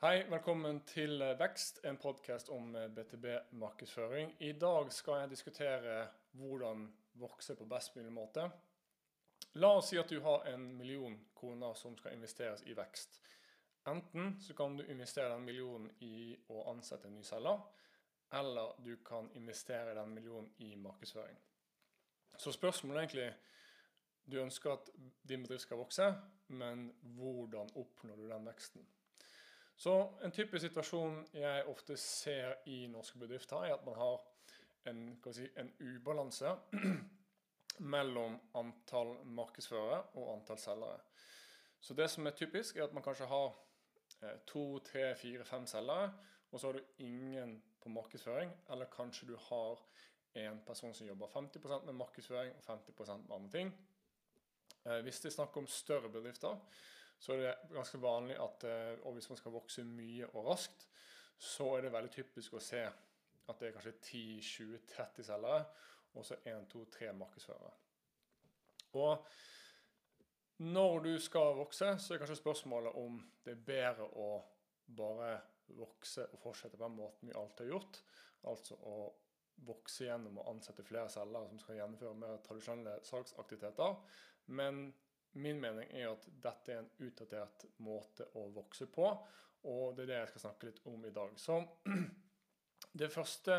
Hei, velkommen til Vekst, en podkast om BTB-markedsføring. I dag skal jeg diskutere hvordan vokse på best mulig måte. La oss si at du har en million kroner som skal investeres i vekst. Enten så kan du investere den millionen i å ansette en ny selger, eller du kan investere den millionen i markedsføring. Så spørsmålet er egentlig du ønsker at din bedrift skal vokse, men hvordan oppnår du den veksten? Så En typisk situasjon jeg ofte ser i norske bedrifter, er at man har en, si, en ubalanse mellom antall markedsførere og antall selgere. Så Det som er typisk, er at man kanskje har eh, to, tre, fire, fem selgere, og så har du ingen på markedsføring. Eller kanskje du har en person som jobber 50% med markedsføring og 50 med andre ting. Eh, hvis det er snakk om større bedrifter, så er det ganske vanlig at eh, og hvis man skal vokse mye og raskt, så er det veldig typisk å se at det er kanskje 10-20-30 selgere, og så 1-2-3 markedsførere. Og når du skal vokse, så er kanskje spørsmålet om det er bedre å bare vokse og fortsette på den måten vi alltid har gjort. Altså å vokse gjennom å ansette flere selgere som skal gjennomføre mer tradisjonelle salgsaktiviteter. Men Min mening er at dette er en utdatert måte å vokse på, og det er det jeg skal snakke litt om i dag. Så det første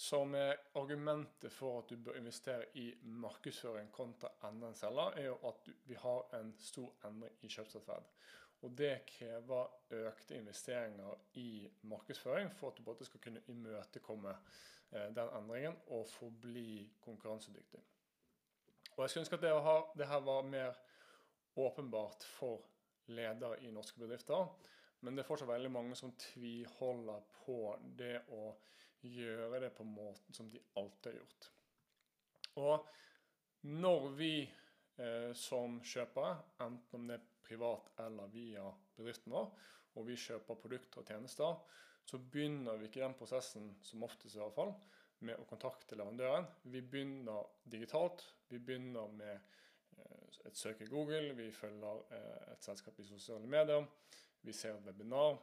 som er argumentet for at du bør investere i markedsføring kontra enda en selger, er jo at vi har en stor endring i kjøpsatferd. Og det krever økte investeringer i markedsføring for at du både skal kunne imøtekomme eh, den endringen og forbli konkurransedyktig. Og Jeg skulle ønske at det, ha, det her var mer åpenbart for ledere i norske bedrifter. Men det er fortsatt veldig mange som tviholder på det å gjøre det på måten som de alltid har gjort. Og når vi eh, som kjøpere, enten om det er privat eller via bedriften vår, og vi kjøper produkter og tjenester, så begynner vi ikke den prosessen, som oftest i hvert fall, med å kontakte leverandøren. Vi begynner digitalt. Vi begynner med eh, et søk i Google, vi følger eh, et selskap i sosiale medier, vi ser et webinar.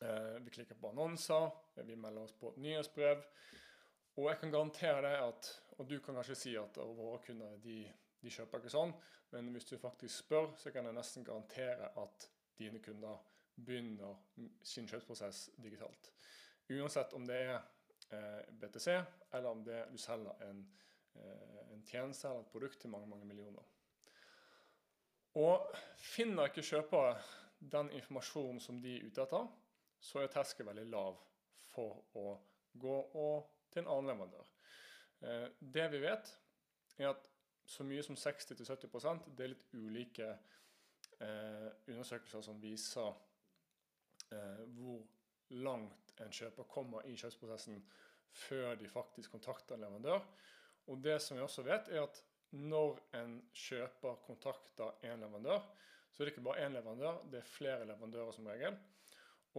Eh, vi klikker på annonser, vi melder oss på et nyhetsbrev. Og jeg kan garantere deg at Og du kan kanskje si at våre kunder de, de kjøper ikke sånn, men hvis du faktisk spør, så kan jeg nesten garantere at dine kunder begynner sin kjøpsprosess digitalt. Uansett om det er BTC, eller om det, du selger en, eh, en tjeneste eller et produkt til mange, mange millioner. Og finner ikke kjøpere den informasjonen som de er ute etter, så er terskelen veldig lav for å gå til en annen leverandør. Eh, det vi vet, er at så mye som 60-70 det er litt ulike undersøkelser som viser hvor langt en kjøper kommer i kjøpsprosessen før de faktisk kontakter en leverandør. Og det som vi også vet, er at når en kjøper kontakter en leverandør, så er det ikke bare én leverandør, det er flere leverandører som regel.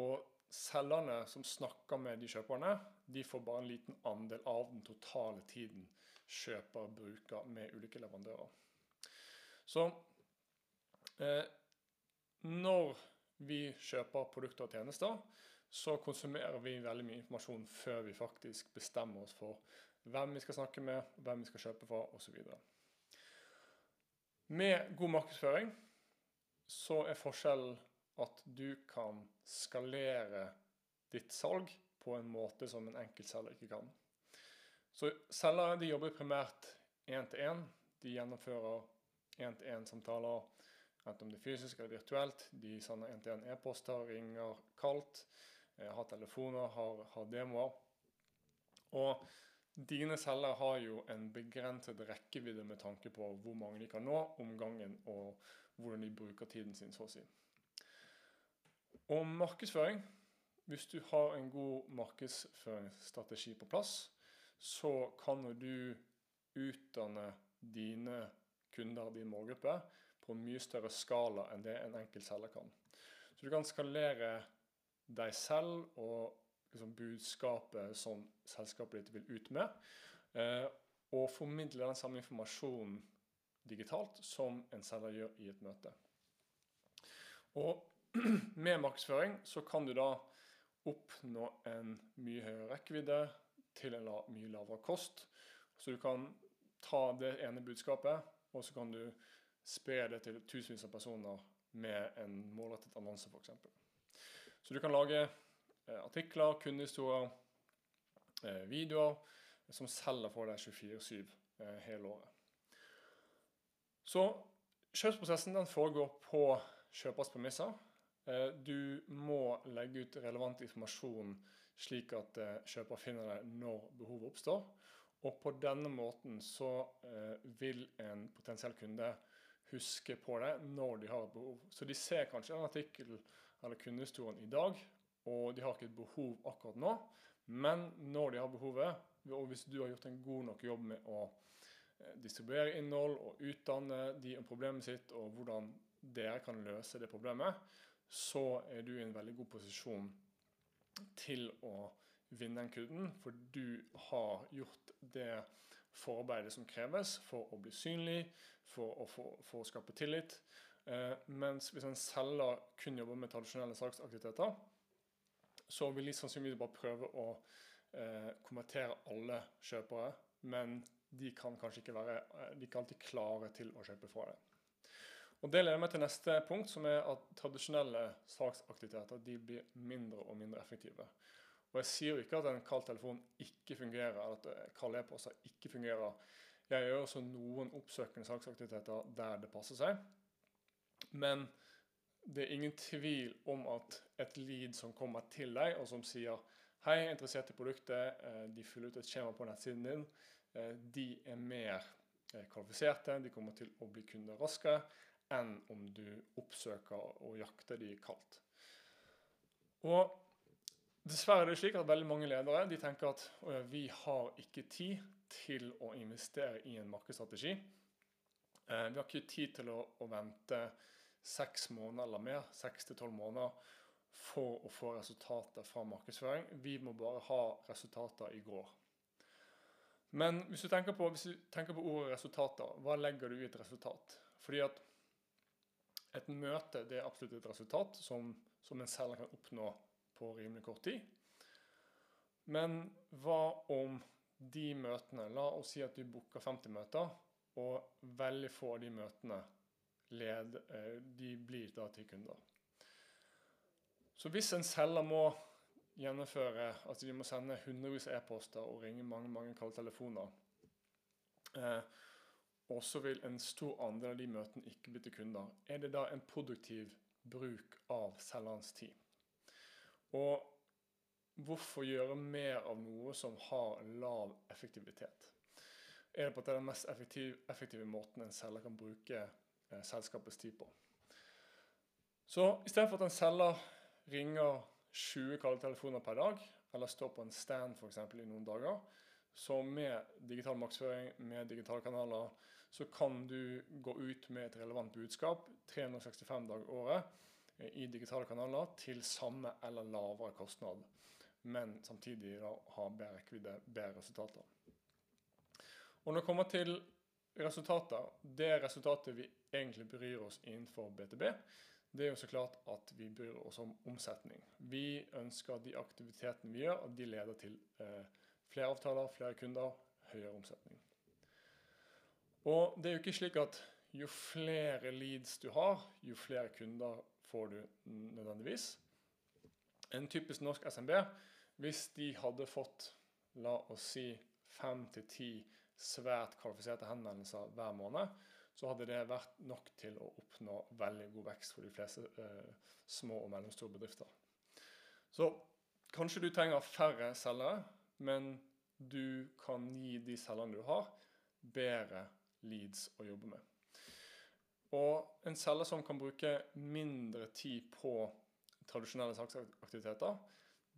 Og selgerne som snakker med de kjøperne, de får bare en liten andel av den totale tiden kjøper bruker med ulike leverandører. Så eh, når vi kjøper produkter og tjenester, så konsumerer vi veldig mye informasjon før vi faktisk bestemmer oss for hvem vi skal snakke med, hvem vi skal kjøpe fra osv. Med god markedsføring så er forskjellen at du kan skalere ditt salg på en måte som en enkeltselger ikke kan. Så Selgere de jobber primært én-til-én. De gjennomfører én-til-én-samtaler, enten om det er fysisk eller virtuelt. De sender én-til-én e-poster, ringer kaldt. Eh, har telefoner, har, har demoer. Og dine celler har jo en begrenset rekkevidde med tanke på hvor mange de kan nå om gangen, og hvordan de bruker tiden sin, så å si. Og markedsføring Hvis du har en god markedsføringsstrategi på plass, så kan du utdanne dine kunder, din målgruppe, på en mye større skala enn det en enkelt selger kan. Så du kan skalere deg selv og liksom, budskapet som selskapet ditt vil ut med. Eh, og formidle den samme informasjonen digitalt som en selger gjør i et møte. Og med markedsføring så kan du da oppnå en mye høyere rekkevidde til en mye lavere kost. Så du kan ta det ene budskapet, og så kan du spre det til tusenvis av personer med en målrettet annonse, f.eks. Så du kan lage eh, artikler, kundehistorier, eh, videoer som selger for deg 24-7 eh, hele året. Så kjøpsprosessen den foregår på kjøpers premisser. Du må legge ut relevant informasjon slik at kjøper finner deg når behovet oppstår. Og på denne måten så vil en potensiell kunde huske på deg når de har et behov. Så de ser kanskje en artikkel eller kundehistorien i dag, og de har ikke et behov akkurat nå. Men når de har behovet, og hvis du har gjort en god nok jobb med å distribuere innhold og utdanne de om problemet sitt og hvordan dere kan løse det problemet, så er du i en veldig god posisjon til å vinne den kunden, for du har gjort det forarbeidet som kreves for å bli synlig, for å, for, for å skape tillit. Eh, mens hvis en selger kun jobber med tradisjonelle salgsaktiviteter, så vil de sannsynligvis bare prøve å eh, konvertere alle kjøpere, men de kan kanskje ikke være eh, de kan alltid klare til å kjøpe fra deg. Og Det leder meg til neste punkt, som er at tradisjonelle saksaktiviteter de blir mindre og mindre effektive. Og Jeg sier jo ikke at en kald telefon ikke fungerer, eller at eh, kald e-poster ikke fungerer. Jeg gjør også noen oppsøkende saksaktiviteter der det passer seg. Men det er ingen tvil om at et lead som kommer til deg, og som sier Hei, jeg er interessert i produktet. Eh, de fyller ut et skjema på nettsiden din. Eh, de er mer kvalifiserte. De kommer til å bli kunder raskere enn om du oppsøker og jakter de kaldt. Og Dessverre er det slik at veldig mange ledere de tenker at ja, vi har ikke tid til å investere i en markedsstrategi. Eh, vi har ikke tid til å, å vente seks måneder eller mer, seks til tolv måneder, for å få resultater fra markedsføring. Vi må bare ha resultater i går. Men hvis du tenker på, hvis du tenker på ordet resultater, hva legger du i et resultat? Fordi at et møte det er absolutt et resultat som, som en selger kan oppnå på rimelig kort tid. Men hva om de møtene La oss si at du booker 50 møter, og veldig få av de møtene led, eh, de blir da til kunder. Så hvis en selger må gjennomføre Altså de må sende hundrevis av e-poster og ringe mange mange kalde telefoner, eh, og så vil en stor andel av de møtene ikke bli til kunder. Er det da en produktiv bruk av selgerens tid? Og hvorfor gjøre mer av noe som har lav effektivitet? Er det på at det er den mest effektive, effektive måten en selger kan bruke selskapets tid på? Så istedenfor at en selger ringer 20 kalletelefoner per dag, eller står på en stand f.eks. i noen dager, så med digital markedsføring, med digitale kanaler, så kan du gå ut med et relevant budskap 365 dager i året eh, i digitale kanaler til samme eller lavere kostnad, men samtidig da ha bedre rekkevidde, bedre resultater. Og når det kommer til resultater, det resultatet vi egentlig bryr oss innenfor BTB, det er jo så klart at vi bryr oss om omsetning. Vi ønsker at de aktivitetene vi gjør, at de leder til eh, flere avtaler, flere kunder, høyere omsetning. Og det er jo ikke slik at jo flere leads du har, jo flere kunder får du nødvendigvis. En typisk norsk SMB, hvis de hadde fått la oss si fem til ti svært kvalifiserte henvendelser hver måned, så hadde det vært nok til å oppnå veldig god vekst for de fleste eh, små og mellomstore bedrifter. Så kanskje du trenger færre selgere, men du kan gi de selgerne du har, bedre leads å jobbe med. Og en selger som kan bruke mindre tid på tradisjonelle saksaktiviteter,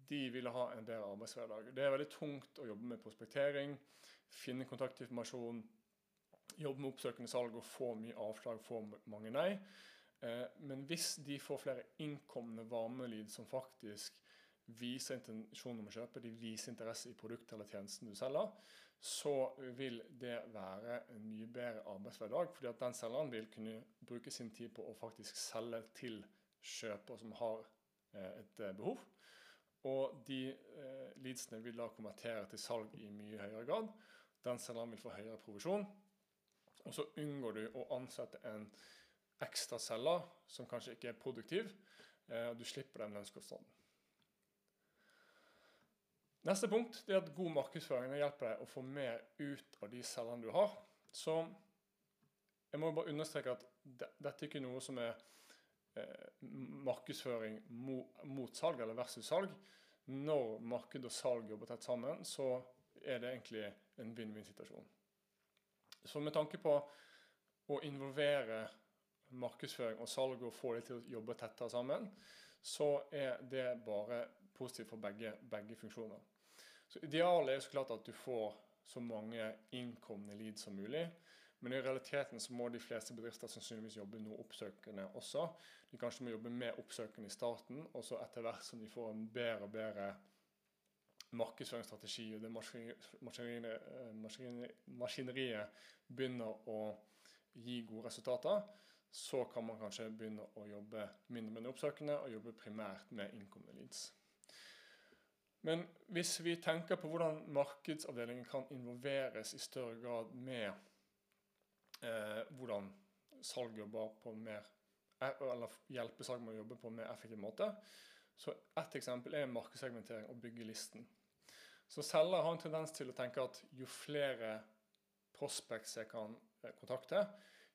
de vil ha en bedre arbeidshverdag. Det er veldig tungt å jobbe med prospektering, finne kontaktinformasjon, jobbe med oppsøkende salg og få mye avslag, få mange nei. Eh, men hvis de får flere innkomne varmelyd som faktisk viser intensjonen om å kjøpe, de viser interesse i produktet eller tjenesten du selger, så vil det være en mye bedre arbeidshverdag. fordi at den selgeren vil kunne bruke sin tid på å faktisk selge til kjøper som har eh, et eh, behov. Og de leadsene vil da konvertere til salg i mye høyere grad. Den selgeren vil få høyere provisjon. Og så unngår du å ansette en ekstra selger som kanskje ikke er produktiv. Eh, og du slipper den lønnskostnaden. Neste punkt er at god markedsføring hjelper deg å få mer ut av de selgerne du har. Så jeg må bare understreke at dette er ikke noe som er eh, markedsføring mot, salg eller versus salg. Når marked og salg jobber tett sammen, så er det egentlig en vinn-vinn-situasjon. Så med tanke på å involvere markedsføring og salg og få dem til å jobbe tettere sammen, så er det bare positivt for begge, begge funksjoner. Så Idealet er så klart at du får så mange innkomne leads som mulig. Men i realiteten så må de fleste bedrifter sannsynligvis jobbe noe oppsøkende også. De kanskje må jobbe mer oppsøkende i starten, og så etter hvert som de får en bedre og bedre markedsføringsstrategi, og det maskineriet, maskineriet, begynner å gi gode resultater, så kan man kanskje begynne å jobbe mindre med oppsøkende og jobbe primært med innkomne leads. Men hvis vi tenker på hvordan markedsavdelingen kan involveres i større grad med eh, hvordan salg jobber på mer eh, eller hjelpe salg med å jobbe på en mer effektiv måte. Så Ett eksempel er markedssegmentering og bygge listen. Så Selger har en tendens til å tenke at jo flere prospects jeg kan eh, kontakte,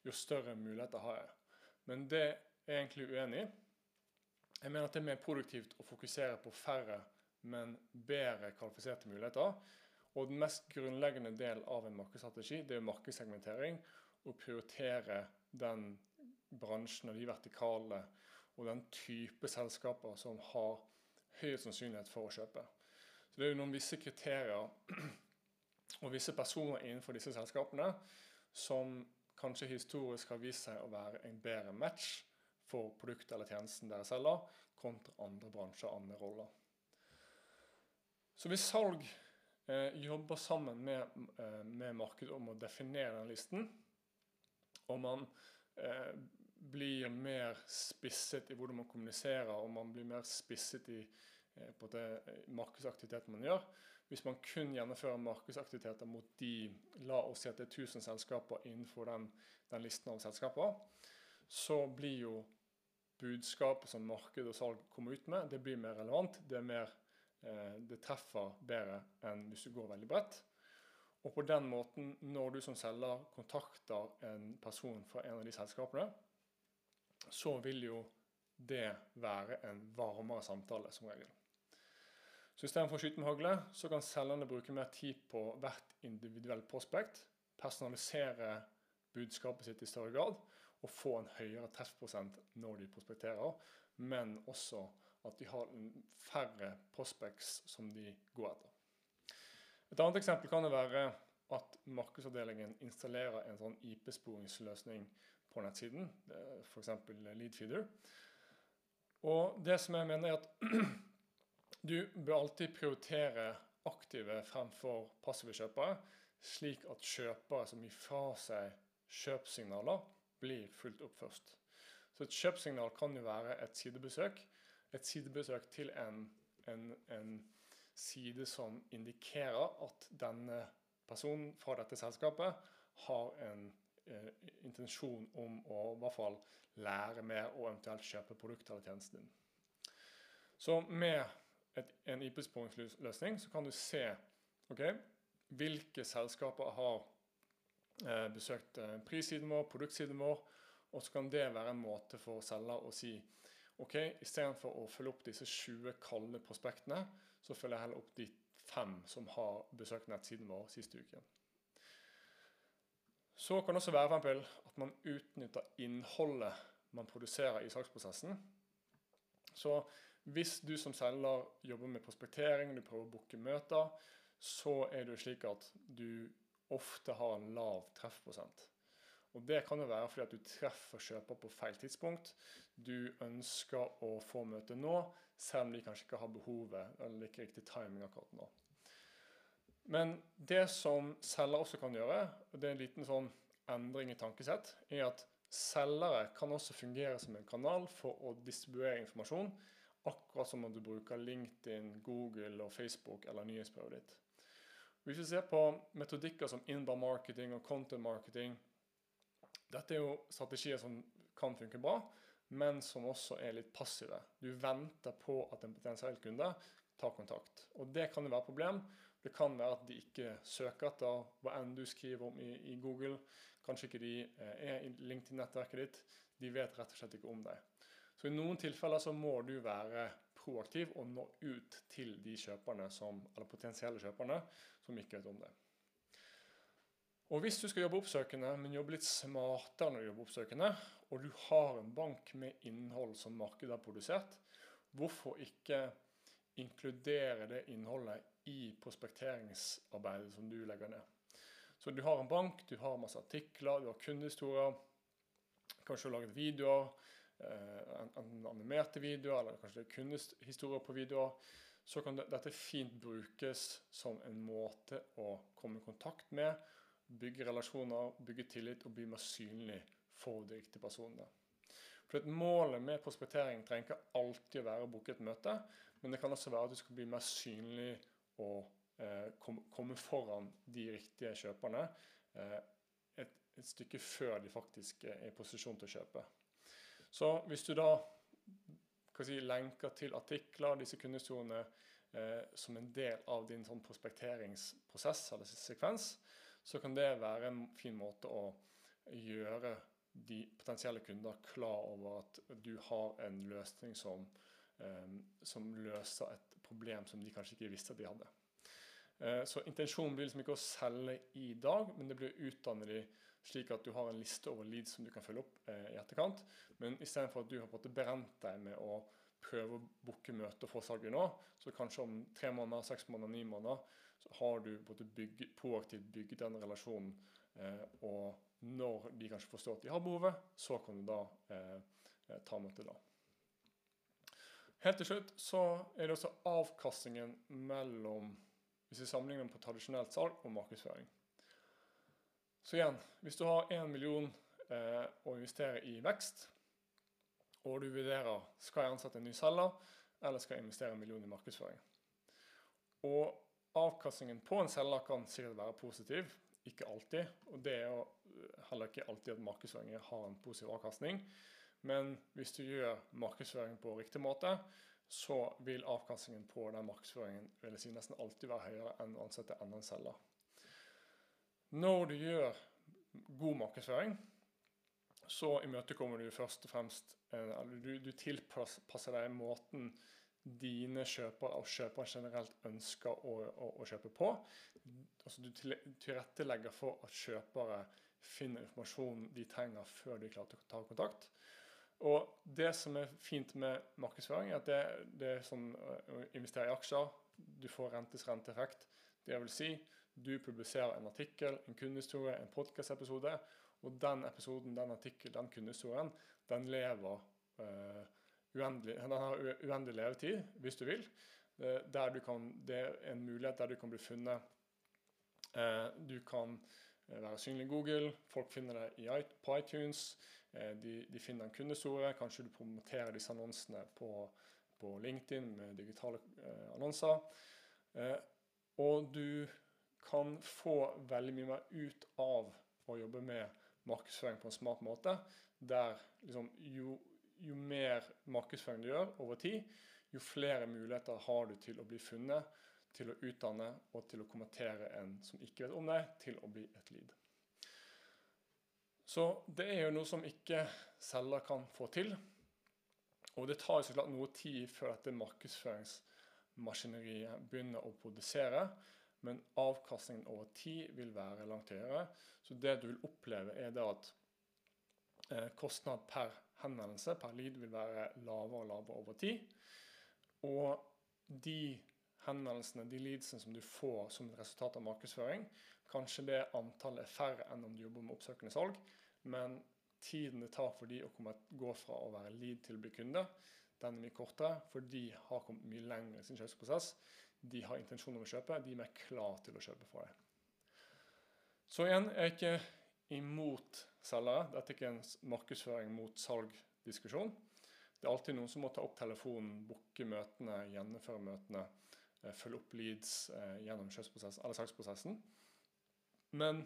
jo større muligheter har jeg. Men det er jeg egentlig uenig i. Jeg mener at det er mer produktivt å fokusere på færre, men bedre kvalifiserte muligheter. Og den mest grunnleggende del av en markedsstrategi det er markedssegmentering å prioritere den bransjen og de vertikale og den type selskaper som har høy sannsynlighet for å kjøpe. Det er jo noen visse kriterier og visse personer innenfor disse selskapene som kanskje historisk har vist seg å være en bedre match for produktet eller tjenesten dere selger, kontra andre bransjer og andre roller. Så hvis salg eh, jobber sammen med, eh, med markedet om å definere den listen, og man eh, blir mer spisset i hvordan man kommuniserer, og man blir mer spisset i på det markedsaktiviteten man gjør. Hvis man kun gjennomfører markedsaktiviteter mot de la oss si at det er 1000 selskaper innenfor den, den listen av selskaper, så blir jo budskapet som marked og salg kommer ut med, det blir mer relevant. Det, mer, eh, det treffer bedre enn hvis du går veldig bredt. Og på den måten, når du som selger kontakter en person fra en av de selskapene, så vil jo det være en varmere samtale som regel. Så Istedenfor å skyte med hagle, så kan selgerne bruke mer tid på hvert individuelt prospekt, personalisere budskapet sitt i større grad og få en høyere treffprosent når de prospekterer, men også at de har færre prospects som de går etter. Et annet eksempel kan det være at markedsavdelingen installerer en sånn IP-sporingsløsning på nettsiden, f.eks. Leadfeeder. Og det som jeg mener er at du bør alltid prioritere aktive fremfor passive kjøpere, slik at kjøpere som gir fra seg kjøpsignaler, blir fulgt opp først. Så et kjøpsignal kan jo være et sidebesøk. Et sidebesøk til en, en, en side som indikerer at denne personen fra dette selskapet har en eh, intensjon om å i hvert fall lære mer og eventuelt kjøpe produktet eller tjenesten din. Så med et, en IP-sporingsløsning så kan du se okay, hvilke selskaper har eh, besøkt eh, prissiden vår, produktsiden vår, og så kan det være en måte for selger å si ok, istedenfor å følge opp disse 20 kalde prospektene, så følger jeg heller opp de fem som har besøkt nettsiden vår siste uke. Så kan det også være for at man utnytter innholdet man produserer i saksprosessen. Så hvis du som selger jobber med prospektering, du prøver å booke møter, så er det jo slik at du ofte har en lav treffprosent. Og Det kan jo være fordi at du treffer kjøper på feil tidspunkt. Du ønsker å få møte nå, selv om de kanskje ikke har behovet eller ikke riktig timing akkurat nå. Men det som selger også kan gjøre, og det er en liten sånn endring i tankesett, er at Selgere kan også fungere som en kanal for å distribuere informasjon, akkurat som om du bruker LinkedIn, Google og Facebook eller nyhetsbrevet ditt. Hvis vi ser på metodikker som inbound marketing og content marketing Dette er jo strategier som kan funke bra, men som også er litt passive. Du venter på at en potensiell kunde tar kontakt. Og det kan jo være et problem. Det kan være at de ikke søker etter hva enn du skriver om i, i Google. Kanskje ikke de eh, er i LinkedIn-nettverket ditt. De vet rett og slett ikke om deg. Så i noen tilfeller så må du være proaktiv og nå ut til de kjøperne som, eller potensielle kjøperne som ikke vet om det. Og Hvis du skal jobbe oppsøkende, men jobbe litt smartere når du jobber oppsøkende, og du har en bank med innhold som markedet har produsert, hvorfor ikke inkludere det innholdet i prospekteringsarbeidet som du legger ned? Så du har en bank, du har masse artikler, du har kundehistorier. Kanskje du har laget videoer, eh, animerte videoer, eller kanskje det er kunsthistorier på videoer. Så kan dette fint brukes som en måte å komme i kontakt med, bygge relasjoner, bygge tillit og bli mer synlig for de riktige personene. For Målet med prospektering trenger ikke alltid å være å booke et møte, men det kan også være at du skal bli mer synlig og Eh, komme foran de riktige kjøperne eh, et, et, stykke før de faktisk er i posisjon til å kjøpe. Så hvis du da si, lenker til artikler, disse kundehistoriene, eh, som en del av din sånn prospekteringsprosess eller sekvens, så kan det være en fin måte å gjøre de potensielle kunder klar over at du har en løsning som, eh, som løser et problem som de kanskje ikke visste at de hadde. Eh, så intensjonen blir liksom ikke å selge i dag, men det blir å utdanne de slik at du har en liste over leads som du kan følge opp eh, i etterkant. Men istedenfor at du har på en måte brent deg med å prøve å booke møte og få salget nå, så kanskje om tre måneder, seks måneder, ni måneder, så har du på en måte bygge, proaktivt bygget den relasjonen. Eh, og når de kanskje forstår at de har behovet, så kan du da eh, ta møtet da. Helt til slutt så er det også avkastningen mellom hvis vi sammenligner på tradisjonelt salg og markedsføring. Så igjen, hvis du har 1 million eh, å investere i vekst, og du vurderer skal jeg ansette en ny selger, eller skal jeg investere en million i markedsføring. Og avkastningen på en selger kan sikkert være positiv, ikke alltid. Og det er jo heller ikke alltid at markedsføring har en positiv avkastning. Men hvis du gjør markedsføring på riktig måte, så vil avkastningen på den markedsføringen vil jeg si, nesten alltid være høyere enn å ansette enda en selger. Når du gjør god markedsføring, så imøtekommer du først og fremst Eller du, du tilpasser deg måten dine kjøpere og kjøpere generelt ønsker å, å, å kjøpe på. Altså Du tilrettelegger for at kjøpere finner informasjonen de trenger før de klarer å ta kontakt. Og det som er fint med markedsføring, er at det, det er som å investere i aksjer. Du får rentes renteeffekt. Det vil si, du publiserer en artikkel, en kundehistorie, en podkastepisode, Og den episoden, den artikkelen, den kundehistorien, den lever uh, uendelig, den har uendelig levetid, hvis du vil. Uh, du kan, det er en mulighet der du kan bli funnet. Uh, du kan være synlig i Google, folk finner deg på iTunes. Eh, de, de, finner en kundehistorie. Kanskje du promoterer disse annonsene på, på LinkedIn med digitale eh, annonser. Eh, og du kan få veldig mye mer ut av å jobbe med markedsføring på en smart måte. Der liksom, jo, jo, mer markedsføring du gjør over tid, jo flere muligheter har du til å bli funnet, til å utdanne og til å kommentere en som ikke vet om deg, til å bli et lead. Så det er jo noe som ikke selger kan få til. Og det tar jo så klart noe tid før dette markedsføringsmaskineriet begynner å produsere. Men avkastningen over tid vil være langt høyere. Så det du vil oppleve, er at eh, kostnad per henvendelse, per lyd, vil være lavere og lavere over tid. Og de henvendelsene, de leadsene som du får som et resultat av markedsføring, kanskje det antallet er færre enn om du jobber med oppsøkende salg. Men tiden det tar for de å gå fra å være lead til å bli kunde, den er mye kortere, for de har kommet mye lenger i sin kjøpsprosess. De har intensjon om å kjøpe, de er mer klar til å kjøpe fra deg. Så igjen, jeg er ikke imot selgere. Dette er ikke en markedsføring mot salg-diskusjon. Det er alltid noen som må ta opp telefonen, booke møtene, gjennomføre møtene, eh, følge opp leads eh, eller salgsprosessen. Men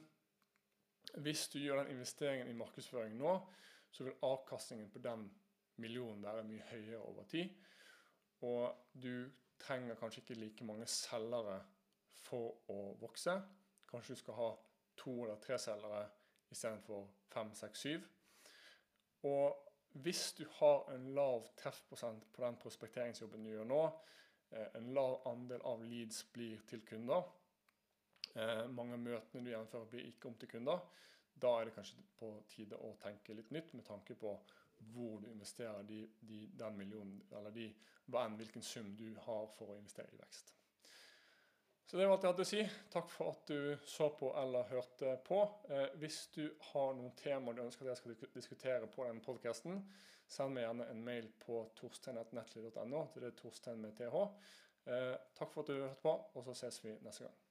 hvis du gjør den investeringen i markedsføring nå, så vil avkastningen på den millionen er mye høyere over tid. Og du trenger kanskje ikke like mange selgere for å vokse. Kanskje du skal ha to eller tre selgere istedenfor fem, seks, syv. Og hvis du har en lav treffprosent på den prospekteringsjobben du gjør nå, eh, en lav andel av leads blir til kunder, eh, mange møtene du gjennomfører blir ikke om til kunder, da er det kanskje på tide å tenke litt nytt med tanke på hvor du investerer de, de, den millionen, eller de, hva enn hvilken sum du har for å investere i vekst. Så det var alt jeg hadde å si. Takk for at du så på eller hørte på. Eh, hvis du har noen temaer du ønsker at jeg skal diskutere på denne podkasten, send meg gjerne en mail på torstein.netly.no. Det er Torstein med th. Eh, takk for at du hørte på, og så ses vi neste gang.